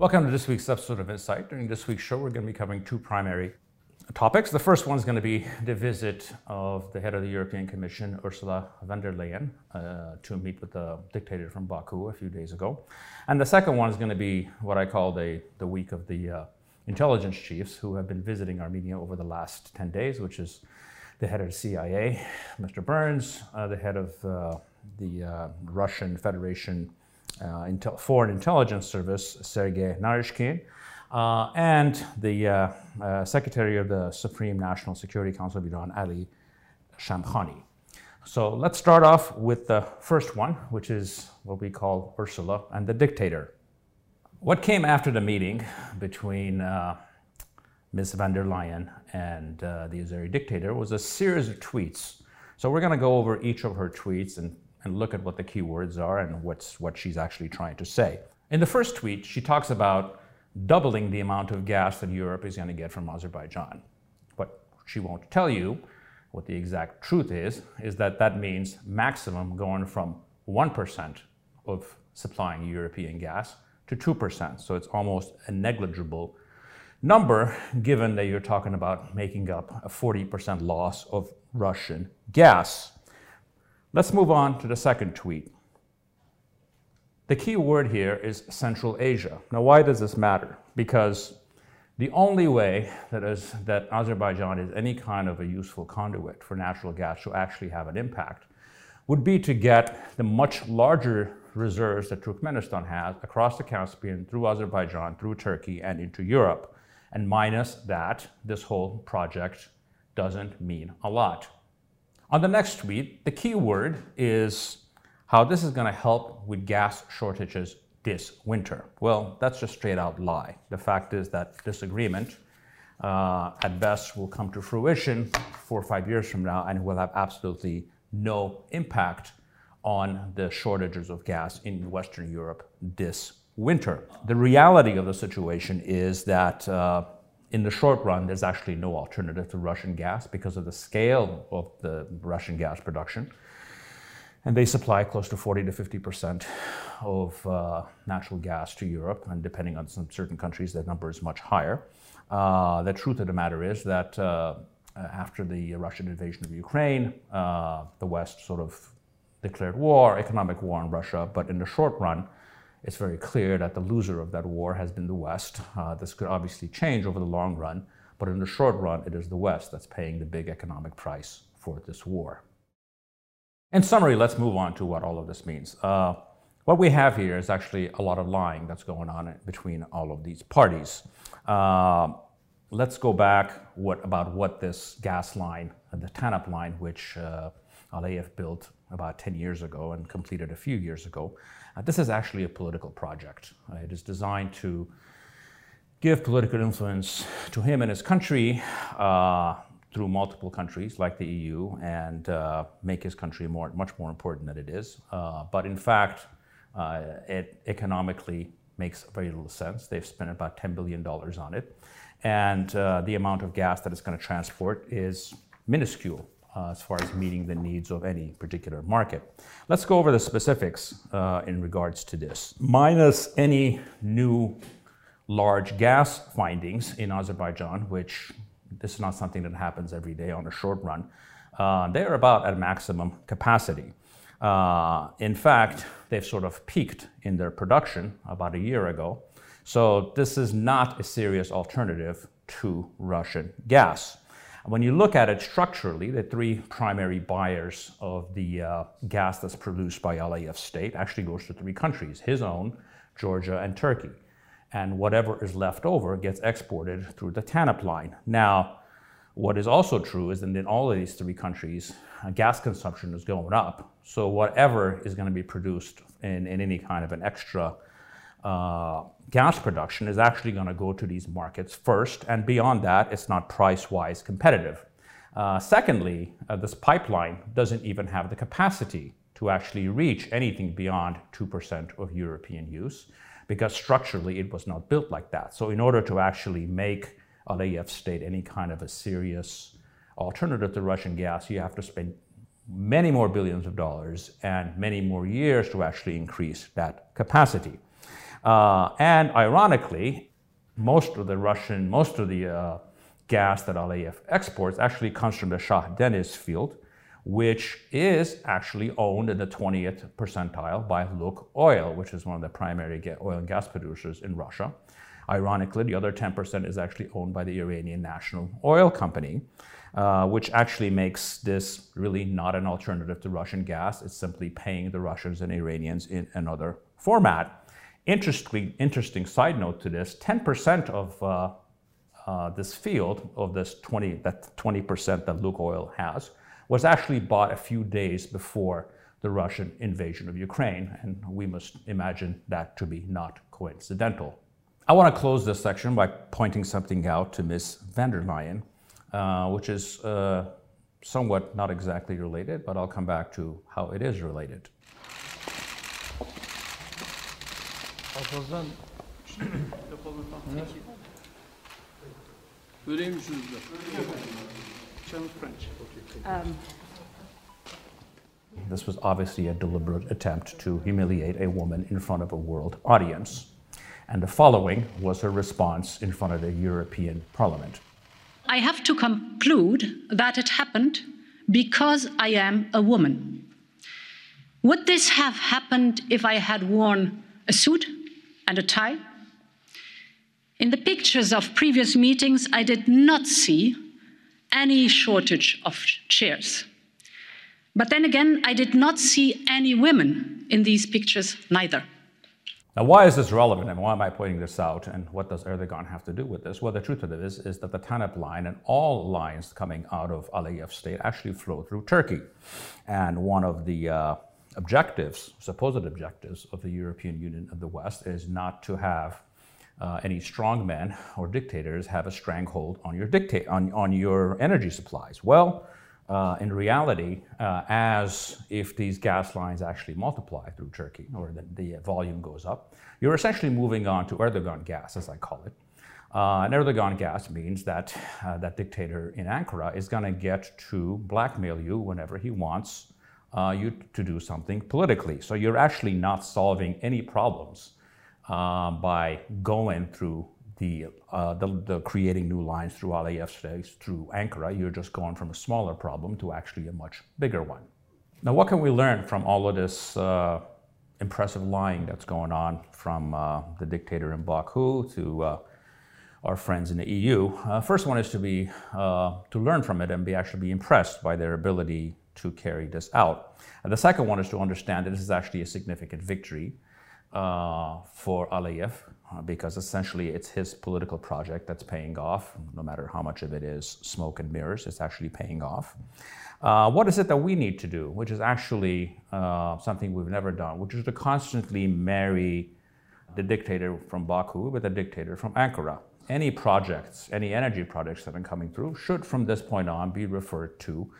Welcome to this week's episode of Insight. During this week's show, we're going to be covering two primary topics. The first one is going to be the visit of the head of the European Commission, Ursula von der Leyen, uh, to meet with the dictator from Baku a few days ago. And the second one is going to be what I call the, the week of the uh, intelligence chiefs who have been visiting Armenia over the last 10 days, which is the head of the CIA, Mr. Burns, uh, the head of uh, the uh, Russian Federation Intel- Foreign Intelligence Service, Sergei Naryshkin, uh, and the uh, uh, Secretary of the Supreme National Security Council of Iran, Ali Shamkhani. So let's start off with the first one, which is what we call Ursula and the dictator. What came after the meeting between uh, Ms. von der Leyen and uh, the Azeri dictator was a series of tweets. So we're going to go over each of her tweets and and look at what the keywords are and what's, what she's actually trying to say. In the first tweet, she talks about doubling the amount of gas that Europe is going to get from Azerbaijan. But she won't tell you what the exact truth is, is that that means maximum going from 1% of supplying European gas to 2%. So it's almost a negligible number given that you're talking about making up a 40% loss of Russian gas. Let's move on to the second tweet. The key word here is Central Asia. Now, why does this matter? Because the only way that, is, that Azerbaijan is any kind of a useful conduit for natural gas to actually have an impact would be to get the much larger reserves that Turkmenistan has across the Caspian, through Azerbaijan, through Turkey, and into Europe. And minus that, this whole project doesn't mean a lot. On the next tweet, the key word is how this is going to help with gas shortages this winter. Well, that's just straight out lie. The fact is that this agreement, uh, at best, will come to fruition four or five years from now and will have absolutely no impact on the shortages of gas in Western Europe this winter. The reality of the situation is that. Uh, in the short run, there's actually no alternative to Russian gas because of the scale of the Russian gas production. And they supply close to 40 to 50 percent of uh, natural gas to Europe, and depending on some certain countries, that number is much higher. Uh, the truth of the matter is that uh, after the Russian invasion of Ukraine, uh, the West sort of declared war, economic war on Russia, but in the short run, it's very clear that the loser of that war has been the West. Uh, this could obviously change over the long run, but in the short run, it is the West that's paying the big economic price for this war. In summary, let's move on to what all of this means. Uh, what we have here is actually a lot of lying that's going on between all of these parties. Uh, let's go back what, about what this gas line, the TANAP line, which uh, Aliyev built about 10 years ago and completed a few years ago. Uh, this is actually a political project. Uh, it is designed to give political influence to him and his country uh, through multiple countries like the EU and uh, make his country more, much more important than it is. Uh, but in fact, uh, it economically makes very little sense. They've spent about $10 billion on it. And the amount of gas that it's going to transport is minuscule uh, as far as meeting the needs of any particular market. Let's go over the specifics uh, in regards to this. Minus any new large gas findings in Azerbaijan, which this is not something that happens every day on a short run, uh, they're about at maximum capacity. Uh, in fact, they've sort of peaked in their production about a year ago. So this is not a serious alternative to Russian gas. When you look at it structurally, the three primary buyers of the uh, gas that's produced by Aliyev state actually goes to three countries, his own, Georgia, and Turkey. And whatever is left over gets exported through the TANAP line. Now, what is also true is that in all of these three countries, uh, gas consumption is going up. So whatever is going to be produced in, in any kind of an extra uh, gas production is actually going to go to these markets first, and beyond that, it's not price wise competitive. Uh, secondly, uh, this pipeline doesn't even have the capacity to actually reach anything beyond 2% of European use because structurally it was not built like that. So, in order to actually make Aliyev state any kind of a serious alternative to Russian gas, you have to spend many more billions of dollars and many more years to actually increase that capacity. Uh, and ironically, most of the Russian, most of the uh, gas that Aliyev exports actually comes from the Shah Deniz field, which is actually owned in the 20th percentile by Lukoil, which is one of the primary oil and gas producers in Russia. Ironically, the other 10% is actually owned by the Iranian National Oil Company, uh, which actually makes this really not an alternative to Russian gas. It's simply paying the Russians and Iranians in another format. Interesting, interesting side note to this 10% of uh, uh, this field, of this 20, that 20% that Lukoil has, was actually bought a few days before the Russian invasion of Ukraine. And we must imagine that to be not coincidental. I want to close this section by pointing something out to Ms. von der Leyen, uh, which is uh, somewhat not exactly related, but I'll come back to how it is related. Um, this was obviously a deliberate attempt to humiliate a woman in front of a world audience and the following was her response in front of the European Parliament. I have to conclude that it happened because I am a woman. Would this have happened if I had worn a suit and a tie? In the pictures of previous meetings, I did not see any shortage of chairs. But then again, I did not see any women in these pictures neither. Now, why is this relevant and why am I pointing this out and what does Erdogan have to do with this? Well, the truth of it is, is that the TANAP line and all lines coming out of Aliyev state actually flow through Turkey. And one of the uh, objectives, supposed objectives of the European Union of the West is not to have uh, any strong men or dictators have a stranglehold on your dictate on, on your energy supplies. Well, uh, in reality, uh, as if these gas lines actually multiply through Turkey or the, the, volume goes up, you're essentially moving on to Erdogan gas, as I call it. Uh, and Erdogan gas means that uh, that dictator in Ankara is going to get to blackmail you whenever he wants uh, you to do something politically. So you're actually not solving any problems uh, by going through the, uh, the, the, creating new lines through Aliyev states, through Ankara, you're just going from a smaller problem to actually a much bigger one. Now, what can we learn from all of this uh, impressive lying that's going on from uh, the dictator in Baku to our friends in the EU? Uh, first one is to be uh, to learn from it and be actually be impressed by their ability to carry this out. And the second one is to understand that this is actually a significant victory for Aliyev uh, because essentially it's his political project that's paying off. No matter how much of it is smoke and mirrors, it's actually paying off. Uh, what is it that we need to do, which is actually uh, something we've never done, which is to constantly marry the dictator from Baku with the dictator from Ankara. Any projects, any energy projects that are coming through should from this point on be referred to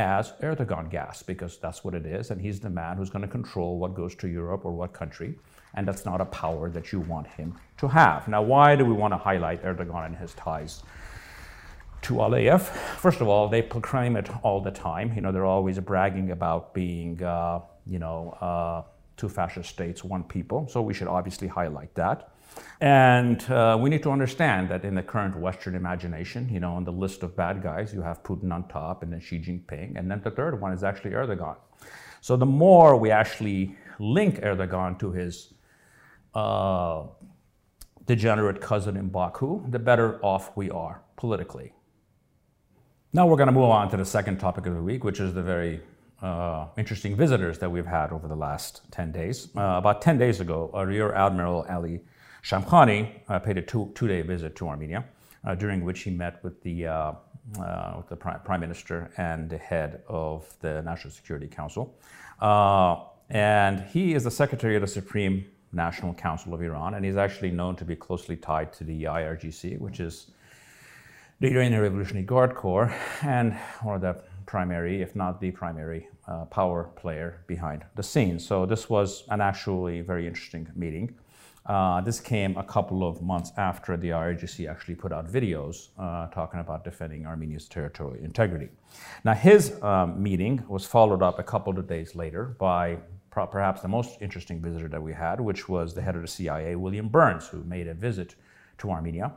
as Erdogan gas, because that's what it is, and he's the man who's going to control what goes to Europe or what country and that's not a power that you want him to have. Now, why do we want to highlight Erdogan and his ties to Aliyev? First of all, they proclaim it all the time. You know, they're always bragging about being, uh, you know, uh, two fascist states, one people. So we should obviously highlight that. And uh, we need to understand that in the current Western imagination, you know, on the list of bad guys, you have Putin on top and then Xi Jinping. And then the third one is actually Erdogan. So the more we actually link Erdogan to his uh, degenerate cousin in Baku, the better off we are politically. Now we're going to move on to the second topic of the week, which is the very uh, interesting visitors that we've had over the last 10 days. Uh, about 10 days ago, Rear Admiral Ali Shamkhani uh, paid a two, two-day visit to Armenia, uh, during which he met with the, uh, uh, with the Prime Minister and the head of the National Security Council. and he is the Secretary of the Supreme National Council of Iran, and he's actually known to be closely tied to the IRGC, which is the Iranian Revolutionary Guard Corps, and one of the primary, if not the primary, uh, power player behind the scenes. So this was an actually very interesting meeting. Uh, this came a couple of months after the IRGC actually put out videos uh, talking about defending Armenia's territorial integrity. Now, his um, meeting was followed up a couple of days later by perhaps the most interesting visitor that we had, which was the head of the CIA, William Burns, who made a visit to Armenia.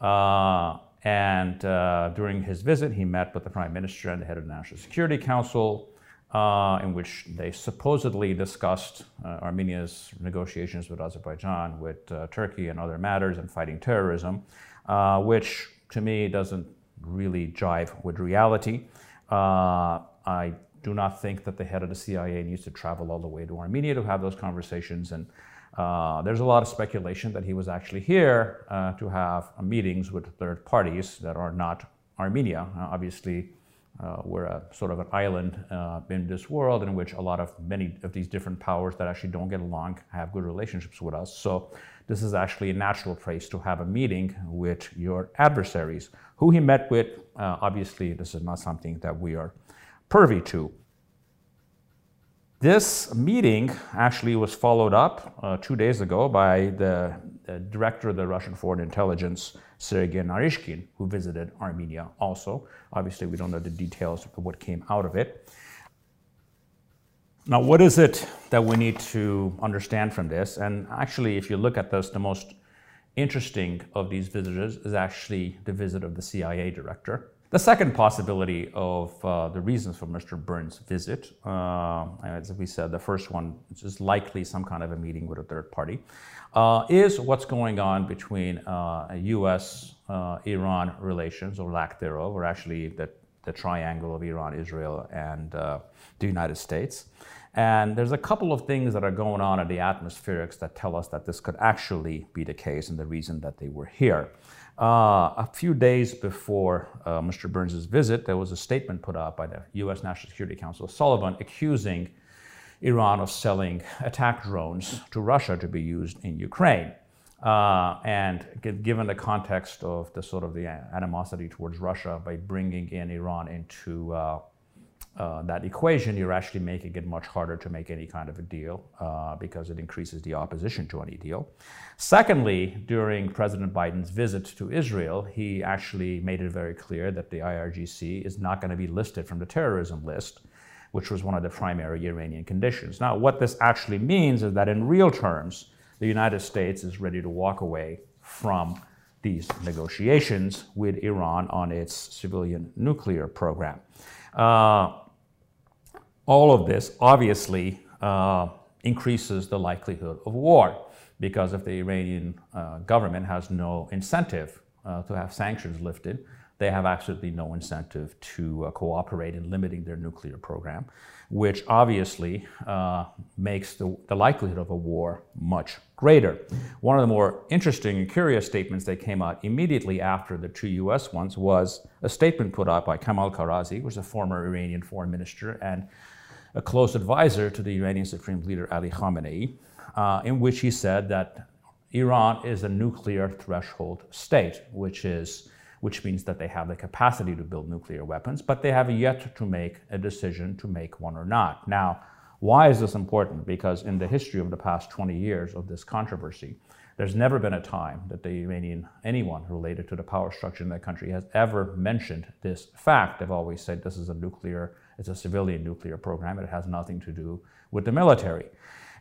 Uh, and uh, during his visit, he met with the prime minister and the head of the National Security Council, uh, in which they supposedly discussed uh, Armenia's negotiations with Azerbaijan, with uh, Turkey, and other matters, and fighting terrorism, uh, which to me doesn't really jive with reality. I do not think that the head of the CIA needs to travel all the way to Armenia to have those conversations. And uh, there's a lot of speculation that he was actually here uh, to have meetings with third parties that are not Armenia. Uh, obviously, uh, we're a sort of an island uh, in this world in which a lot of many of these different powers that actually don't get along have good relationships with us. So this is actually a natural place to have a meeting with your adversaries. Who he met with, uh, obviously, this is not something that we are privy to. This meeting actually was followed up uh, two days ago by the, the, director of the Russian Foreign Intelligence, Sergei Naryshkin, who visited Armenia also. Obviously, we don't know the details of what came out of it. Now, what is it that we need to understand from this? And actually, if you look at this, the most interesting of these visitors is actually the visit of the CIA director. The second possibility of uh, the reasons for Mr. Burns' visit, uh, as we said, the first one is likely some kind of a meeting with a third party, uh, is what's going on between U.S. Uh, uh, Iran relations, or lack thereof, or actually the, the triangle of Iran, Israel, and uh, the United States. And there's a couple of things that are going on in the atmospherics that tell us that this could actually be the case and the reason that they were here. Uh, a few days before uh, Mr. Burns' visit, there was a statement put out by the U.S. National Security Council, Sullivan, accusing Iran of selling attack drones to Russia to be used in Ukraine. Uh, and given the context of the sort of the animosity towards Russia by bringing in Iran into uh, that equation, you're actually making it much harder to make any kind of a deal uh, because it increases the opposition to any deal. Secondly, during President Biden's visit to Israel, he actually made it very clear that the IRGC is not going to be listed from the terrorism list, which was one of the primary Iranian conditions. Now, what this actually means is that in real terms, the United States is ready to walk away from these negotiations with Iran on its civilian nuclear program. Uh, all of this obviously uh, increases the likelihood of war because if the Iranian uh, government has no incentive uh, to have sanctions lifted, they have absolutely no incentive to uh, cooperate in limiting their nuclear program, which obviously uh, makes the, the, likelihood of a war much greater. One of the more interesting and curious statements that came out immediately after the two US ones was a statement put out by Kamal Kharrazi, who was a former Iranian foreign minister and a close advisor to the Iranian Supreme Leader Ali Khamenei, uh, in which he said that Iran is a nuclear threshold state, which is which means that they have the capacity to build nuclear weapons, but they have yet to make a decision to make one or not. Now, why is this important? Because in the history of the past 20 years of this controversy, there's never been a time that the Iranian, anyone related to the power structure in that country has ever mentioned this fact. They've always said this is a nuclear it's a civilian nuclear program. It has nothing to do with the military.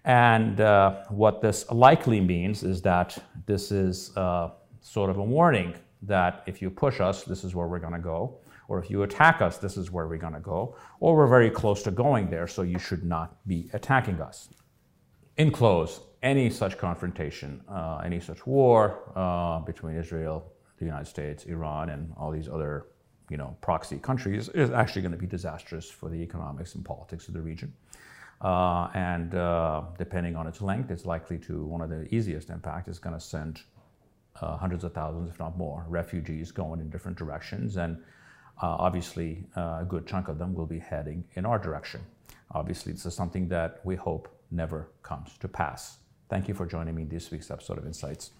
And uh, what this likely means is that this is uh, sort of a warning that if you push us, this is where we're going to go. Or if you attack us, this is where we're going to go. Or we're very close to going there, so you should not be attacking us. In close, any such confrontation, uh, any such war uh, between Israel, the United States, Iran, and all these other you know, proxy countries is actually going to be disastrous for the economics and politics of the region. Uh, and uh, depending on its length, it's likely to, one of the easiest impact is going to send uh, hundreds of thousands, if not more, refugees going in different directions. And uh, obviously, uh, a good chunk of them will be heading in our direction. Obviously, this is something that we hope never comes to pass. Thank you for joining me in this week's episode of Insights.